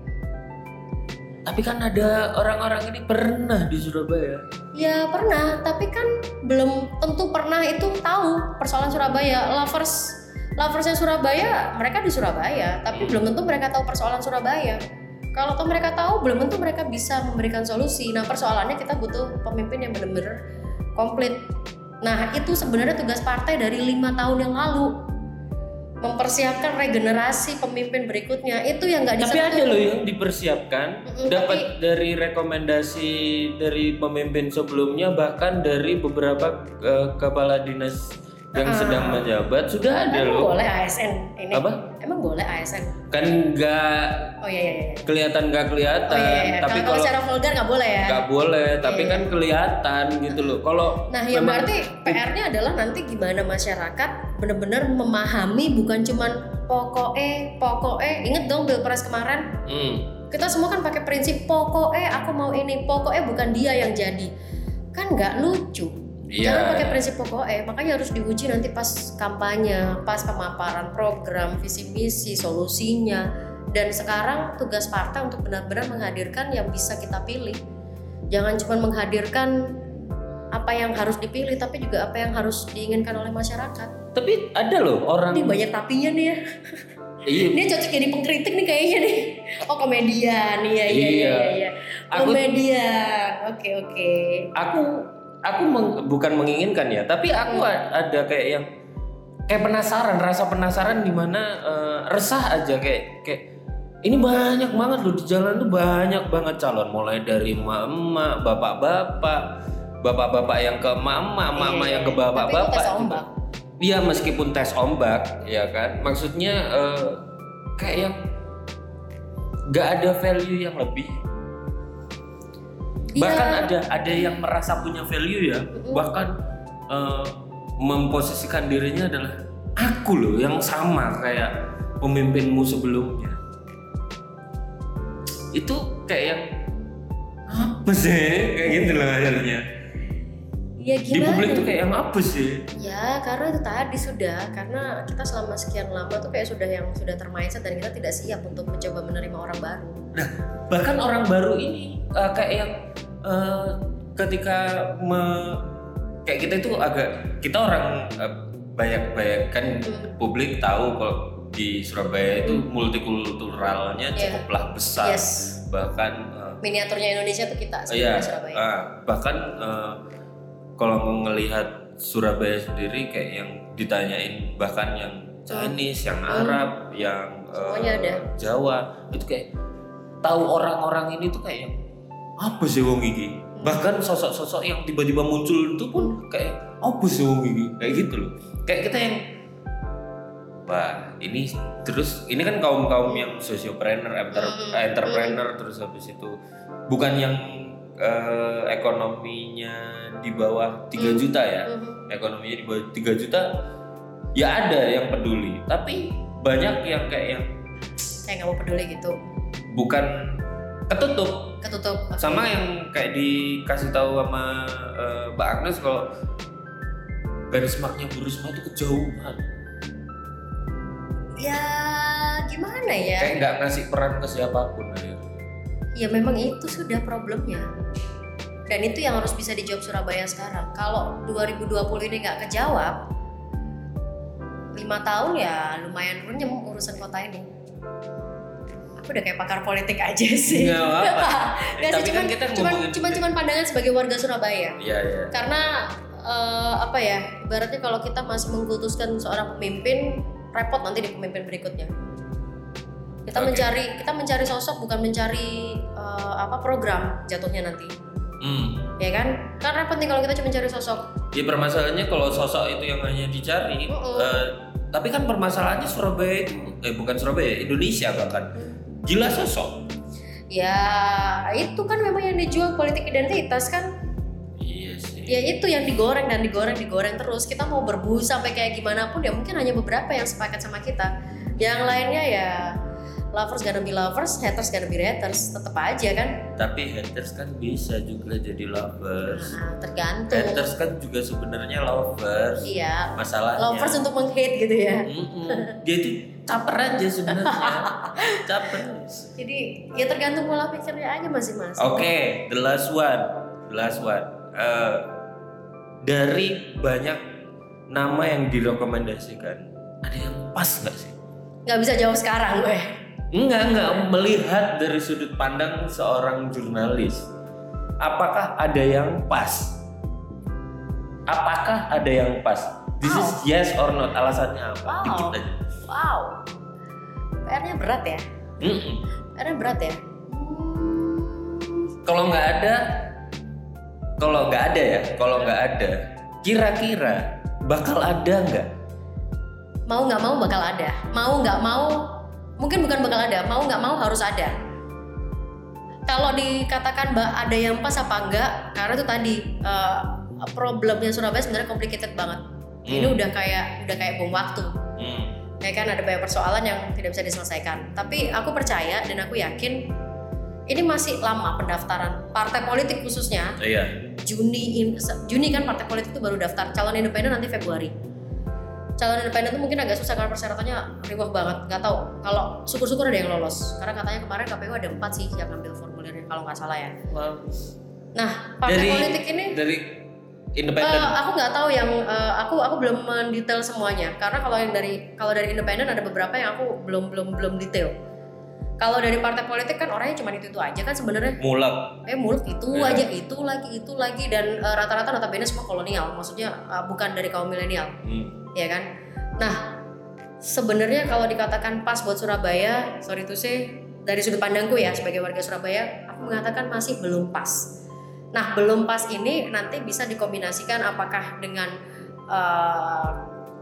Tapi kan ada orang-orang ini pernah di Surabaya. Ya pernah, tapi kan belum tentu pernah itu tahu persoalan Surabaya. Lovers loversnya Surabaya, mereka di Surabaya, tapi belum tentu mereka tahu persoalan Surabaya. Kalau tuh mereka tahu, belum tentu mereka bisa memberikan solusi. Nah persoalannya kita butuh pemimpin yang benar-benar komplit. Nah itu sebenarnya tugas partai dari lima tahun yang lalu. Mempersiapkan regenerasi pemimpin berikutnya. Itu yang nggak Tapi ada loh yang dipersiapkan Mm-mm, dapat dari rekomendasi dari pemimpin sebelumnya bahkan dari beberapa eh, kepala dinas yang sedang menjabat sudah ada Emang loh. boleh ASN ini? Apa? Emang boleh ASN? Kan nggak Oh iya iya iya. kelihatan nggak kelihatan, Oh iya, iya. tapi Kalau- secara vulgar nggak boleh ya. nggak boleh, tapi Iya. kan kelihatan gitu loh. Kalau Nah, yang berarti PR-nya adalah nanti gimana masyarakat benar-benar memahami bukan cuman pokoknya, pokoknya. Ingat dong pilpres kemarin, Hmm, kita semua kan pakai prinsip pokoknya aku mau ini, pokoknya bukan dia yang jadi. Kan nggak lucu. Iya. Jangan pakai prinsip pokoknya, makanya harus diuji nanti pas kampanye, pas pemaparan program, visi misi, solusinya. Dan sekarang tugas partai untuk benar-benar menghadirkan yang bisa kita pilih. Jangan cuma menghadirkan apa yang harus dipilih, tapi juga apa yang harus diinginkan oleh masyarakat. tapi ada loh orang. Ini banyak tapinya nih ya. Iya. Dia cocok jadi pengkritik nih kayaknya nih. Oh komedian, iya iya iya Iya. iya. Komedian, oke oke. aku aku meng- bukan menginginkan ya tapi aku ada kayak yang kayak penasaran rasa penasaran di mana eh, resah aja kayak kayak ini banyak banget loh di jalan tuh banyak banget calon mulai dari emak-emak bapak-bapak bapak-bapak yang ke emak-emak emak-emak Iya, yang ke iya. Itu bapak-bapak. Iya meskipun tes ombak ya kan maksudnya eh, kayak yang nggak ada value yang lebih Iya. bahkan ada ada yang merasa punya value ya bahkan eh, memposisikan dirinya adalah aku loh yang sama kayak pemimpinmu sebelumnya itu kayak yang apa sih kayak gitu loh akhirnya Ya di gimana? publik tuh kayak yang apa sih Ya karena itu tadi sudah karena kita selama sekian lama tuh kayak sudah yang sudah termindset dan kita tidak siap untuk mencoba menerima orang baru. Nah, bahkan orang baru ini eh, kayak yang eh, ketika me- kayak kita itu agak kita orang eh, banyak-banyak kan Hmm. publik tahu kalau di Surabaya itu multikulturalnya Iya. cukuplah besar. Yes. Bahkan eh, Miniaturnya Indonesia tuh kita sebenarnya Surabaya. ah, bahkan eh, kalau ngelihat Surabaya sendiri kayak yang ditanyain bahkan yang Chinese, yang Arab, yang eh, Semuanya ada. Jawa itu kayak tahu orang-orang ini tuh kayak yang apa sih wong iki? Bahkan sosok-sosok yang tiba-tiba muncul itu pun kayak apa sih wong iki? Kayak gitu loh. Kayak kita yang Wah, ini terus ini kan kaum-kaum yang sosiopreneur, enter, Hmm, entrepreneur terus habis itu bukan yang eh, ekonominya di bawah 3 Hmm. juta ya. Ekonominya di bawah 3 juta ya ada yang peduli, tapi banyak yang kayak yang Saya nggak mau peduli gitu. bukan ketutup Ketutup. Oke. sama yang kayak dikasih tahu sama eh, Mbak Agnes kalau garis maknya Bu Risma itu kejauhan Ya gimana ya? kayak nggak ngasih peran ke siapa pun akhirnya. Ya memang itu sudah problemnya. Dan itu yang harus bisa dijawab Surabaya sekarang. Kalau 2020 ini nggak kejawab, lima tahun ya lumayan runyem urusan kota ini. Aku udah kayak pakar politik aja sih. Nggak apa-apa. Nggak sih, Tapi kan cuman, cuman, cuman, cuman pandangan sebagai warga Surabaya. Iya iya. Karena eh, apa ya, ibaratnya kalau kita masih mengkultuskan seorang pemimpin, repot nanti di pemimpin berikutnya. Kita Oke. mencari kita mencari sosok bukan mencari eh, apa program jatuhnya nanti, Hmm. ya kan? Kan repot nih kalau kita cuma mencari sosok. Ya permasalahannya kalau sosok itu yang hanya dicari, Mm-mm. eh, tapi kan permasalahannya Surabaya itu, eh bukan Surabaya, Indonesia bahkan gila sosok. Ya itu kan memang yang dijual politik identitas kan. Iya sih. Ya itu yang digoreng dan digoreng digoreng terus. Kita mau berbusa sampai kayak gimana pun ya mungkin hanya beberapa yang sepakat sama kita. Yang lainnya ya lovers gonna be lovers, haters gonna be haters, tetap aja kan. Tapi haters kan bisa juga jadi lovers. Nah, tergantung. Haters kan juga sebenarnya lovers. Iya, Masalahnya. lovers untuk meng-hate gitu ya. Mm-mm. Dia itu caper aja sebenarnya. caper. Jadi ya tergantung pola pikirnya aja masing-masing. Oke, the last one, the last one. Eh, dari banyak nama yang direkomendasikan, ada yang pas nggak sih? Nggak bisa jawab sekarang gue. Enggak, enggak melihat dari sudut pandang seorang jurnalis. Apakah ada yang pas? Apakah ada yang pas? This is yes or not. Alasannya apa? Wow. Dikit aja. Wow. PR-nya berat ya. Mm-mm. PR-nya berat ya. Kalau nggak ada, kalau nggak ada ya, kalau nggak ada, kira-kira bakal ada nggak? Mau nggak mau bakal ada. Mau nggak mau, mungkin bukan bakal ada. Mau nggak mau harus ada. Kalau dikatakan mbak ada yang pas apa enggak? Karena itu tadi eh, problemnya Surabaya sebenarnya complicated banget. Ini Hmm. udah kayak udah kayak bom waktu. Hmm. ya kan ada banyak persoalan yang tidak bisa diselesaikan. Tapi aku percaya dan aku yakin ini masih lama pendaftaran partai politik khususnya Iya. Juni in- Juni kan partai politik itu baru daftar calon independen nanti Februari. Calon independen itu mungkin agak susah karena persyaratannya riwah banget. Nggak tahu kalau syukur-syukur ada yang lolos. Karena katanya kemarin KPU ada empat sih yang ngambil formulirnya kalau nggak salah ya. Wow. Nah partai Dari politik ini dari independen. Eh, aku nggak tahu yang eh, aku aku belum mendetail semuanya karena kalau yang dari kalau dari independen ada beberapa yang aku belum belum belum detail. Kalau dari partai politik kan orangnya cuma itu itu aja kan sebenarnya mulak. eh mulut itu Iya. aja itu lagi itu lagi dan eh, rata-rata notabene semua kolonial maksudnya eh, bukan dari kaum milenial Hmm. Ya kan. Nah sebenarnya kalau dikatakan pas buat Surabaya sorry to say dari sudut pandangku ya sebagai warga Surabaya aku mengatakan masih belum pas. Nah, belum pas ini nanti bisa dikombinasikan apakah dengan eh,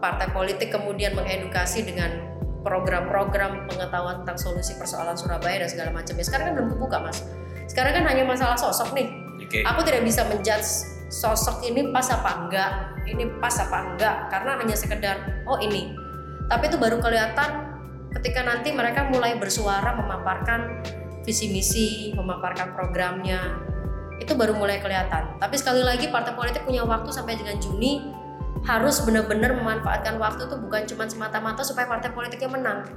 partai politik kemudian mengedukasi dengan program-program pengetahuan tentang solusi persoalan Surabaya dan segala macamnya. Sekarang kan belum kebuka, Mas. Sekarang kan hanya masalah sosok nih. Oke. Aku tidak bisa menjudge sosok ini pas apa enggak, ini pas apa enggak karena hanya sekedar oh ini. Tapi itu baru kelihatan ketika nanti mereka mulai bersuara memaparkan visi misi, memaparkan programnya. Itu baru mulai kelihatan. Tapi sekali lagi partai politik punya waktu sampai dengan Juni harus benar-benar memanfaatkan waktu itu bukan cuma semata-mata supaya partai politiknya menang.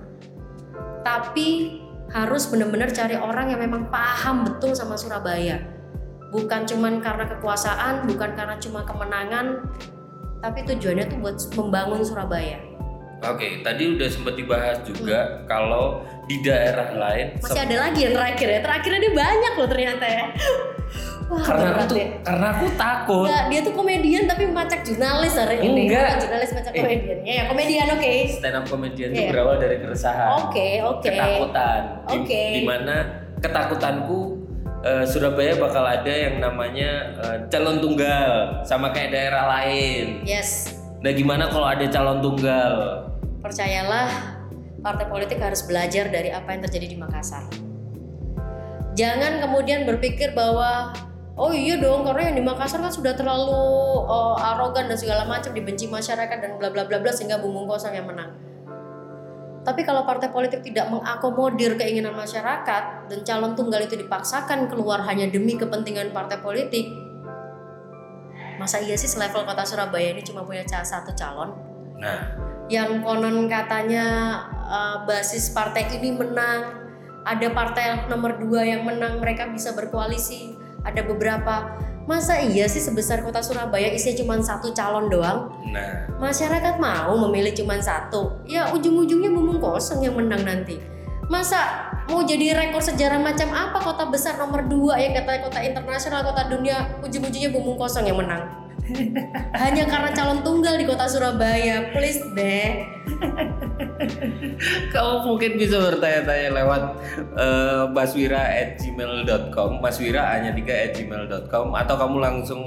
Tapi harus benar-benar cari orang yang memang paham betul sama Surabaya bukan cuman karena kekuasaan, bukan karena cuma kemenangan, tapi tujuannya tuh buat membangun Surabaya. Oke, tadi udah sempat dibahas juga kalau di daerah lain Masih ada lagi yang terakhir ya, terakhirnya dia banyak loh ternyata ya. Wah, karena aku tuh ya. karena aku takut. Nggak, dia tuh komedian tapi macak jurnalis hari ini. Enggak. Bukan jurnalis macak Eh. komedian. Ya, ya komedian oke. Stand up comedian itu Iya. berawal dari keresahan, Oke, oke. ketakutan. Di, Oke. Di mana ketakutanku eh, Surabaya bakal ada yang namanya eh, calon tunggal sama kayak daerah lain. Yes, Nah, gimana kalau ada calon tunggal? percayalah partai politik harus belajar dari apa yang terjadi di Makassar. Jangan kemudian berpikir bahwa oh iya dong karena yang di Makassar kan sudah terlalu oh, arogan dan segala macam dibenci masyarakat dan bla bla bla bla sehingga Bumung Kosong yang menang. Tapi kalau partai politik tidak mengakomodir keinginan masyarakat dan calon tunggal itu dipaksakan keluar hanya demi kepentingan partai politik, masa iya sih selevel kota Surabaya ini cuma punya satu calon? Nah, yang konon katanya uh, basis partai ini menang ada partai nomor dua yang menang mereka bisa berkoalisi ada beberapa masa iya sih sebesar kota Surabaya isinya cuma satu calon doang? Nah, masyarakat mau memilih cuma satu. Ya ujung-ujungnya bumung kosong yang menang nanti. Masa mau jadi rekor sejarah macam apa kota besar nomor dua yang katanya kota internasional kota dunia ujung-ujungnya bumung kosong yang menang hanya karena calon tunggal di kota Surabaya please deh kamu mungkin bisa bertanya-tanya lewat uh, baswira@gmail.com, maswira hanya tiga gmail.com atau kamu langsung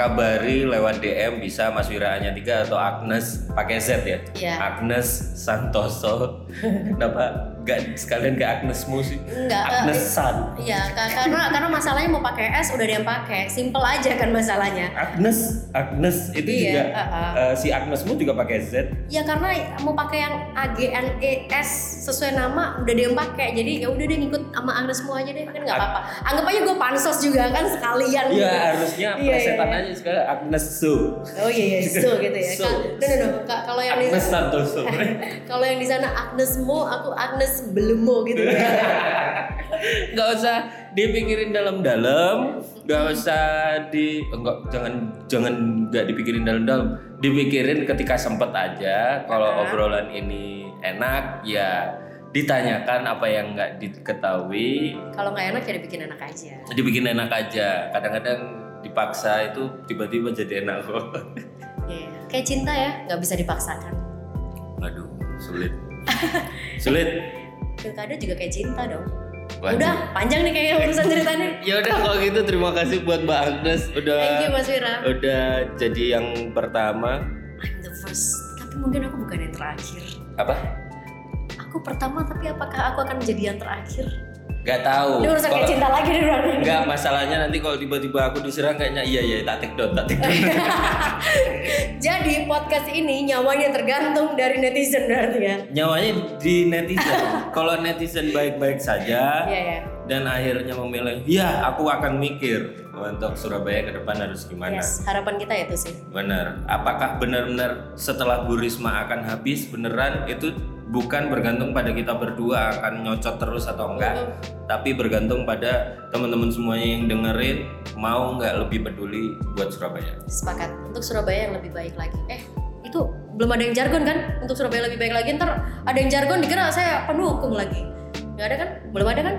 kabari lewat DM bisa Maswira hanya tiga atau Agnes pakai Z ya. Iya. Agnes Santoso. Kenapa gak sekalian ke Agnesmu sih? Enggak, eh, Agnes San. Iya, ka- karena karena masalahnya mau pakai S udah ada yang pakai, simple aja kan masalahnya. Agnes, Agnes itu Iya, juga uh-uh. uh, si Agnesmu juga pakai Z. Ya karena mau pakai yang A G N E S sesuai nama udah ada yang pakai, jadi ya udah deh ngikut sama Agnes semua aja deh, kan nggak apa-apa. Anggap aja gue pansos juga kan sekalian. Iya gitu. harusnya Iya, presetan iya, aja sekarang Agnes Su. Oh iya iya, so gitu ya. So. No, no, no. Ka- Kalau yang di Agnes Santoso. kalau yang di sana Agnes Mo, aku Agnes Belemo gitu ya. nggak usah dipikirin dalam-dalam nggak usah di enggak jangan jangan nggak dipikirin dalam-dalam dipikirin ketika sempet aja kalau Ah. obrolan ini enak ya ditanyakan apa yang nggak diketahui kalau nggak enak ya dibikin enak aja. dibikin enak aja kadang-kadang dipaksa itu tiba-tiba jadi enak kok Iya. kayak cinta ya nggak bisa dipaksakan Aduh, sulit. sulit. Pilkada juga kayak cinta dong. Waduh. udah panjang nih kayaknya urusan ceritanya. Ya udah kalau gitu terima kasih buat Mbak Agnes. Udah thank you mas Wira. udah jadi yang pertama. I'm the first. Tapi mungkin aku bukan yang terakhir. Apa? aku pertama tapi apakah aku akan menjadi yang terakhir Gak tahu. ini urusan kayak cinta lagi berarti Enggak, masalahnya nanti kalau tiba-tiba aku diserang kayaknya iya iya tak take down, tak take down. jadi podcast ini nyawanya tergantung dari netizen berarti ya Nyawanya di netizen. kalau netizen baik-baik saja iya ya dan akhirnya memilih, ya aku akan mikir untuk Surabaya ke depan harus gimana. yes harapan kita itu sih. Benar. Apakah benar-benar setelah Bu Risma akan habis beneran? Itu bukan bergantung pada kita berdua akan nyocot terus atau enggak, tapi bergantung pada teman-teman semuanya yang dengerin mau nggak lebih peduli buat Surabaya. sepakat. Untuk Surabaya yang lebih baik lagi. Eh itu belum ada yang jargon kan? Untuk Surabaya lebih baik lagi ntar ada yang jargon dikira saya pendukung lagi. Nggak ada kan? Belum ada kan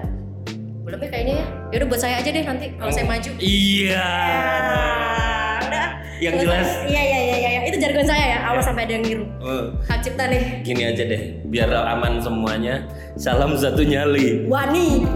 belum ya kayaknya ya. Yaudah buat saya aja deh nanti kalau saya maju. Iya. Ah, udah. Yang jelas. iya iya iya iya. Itu jargon saya ya. Awas sampai ada yang niru. Oh, hak cipta nih. Gini aja deh, biar aman semuanya. Salam satu nyali. wani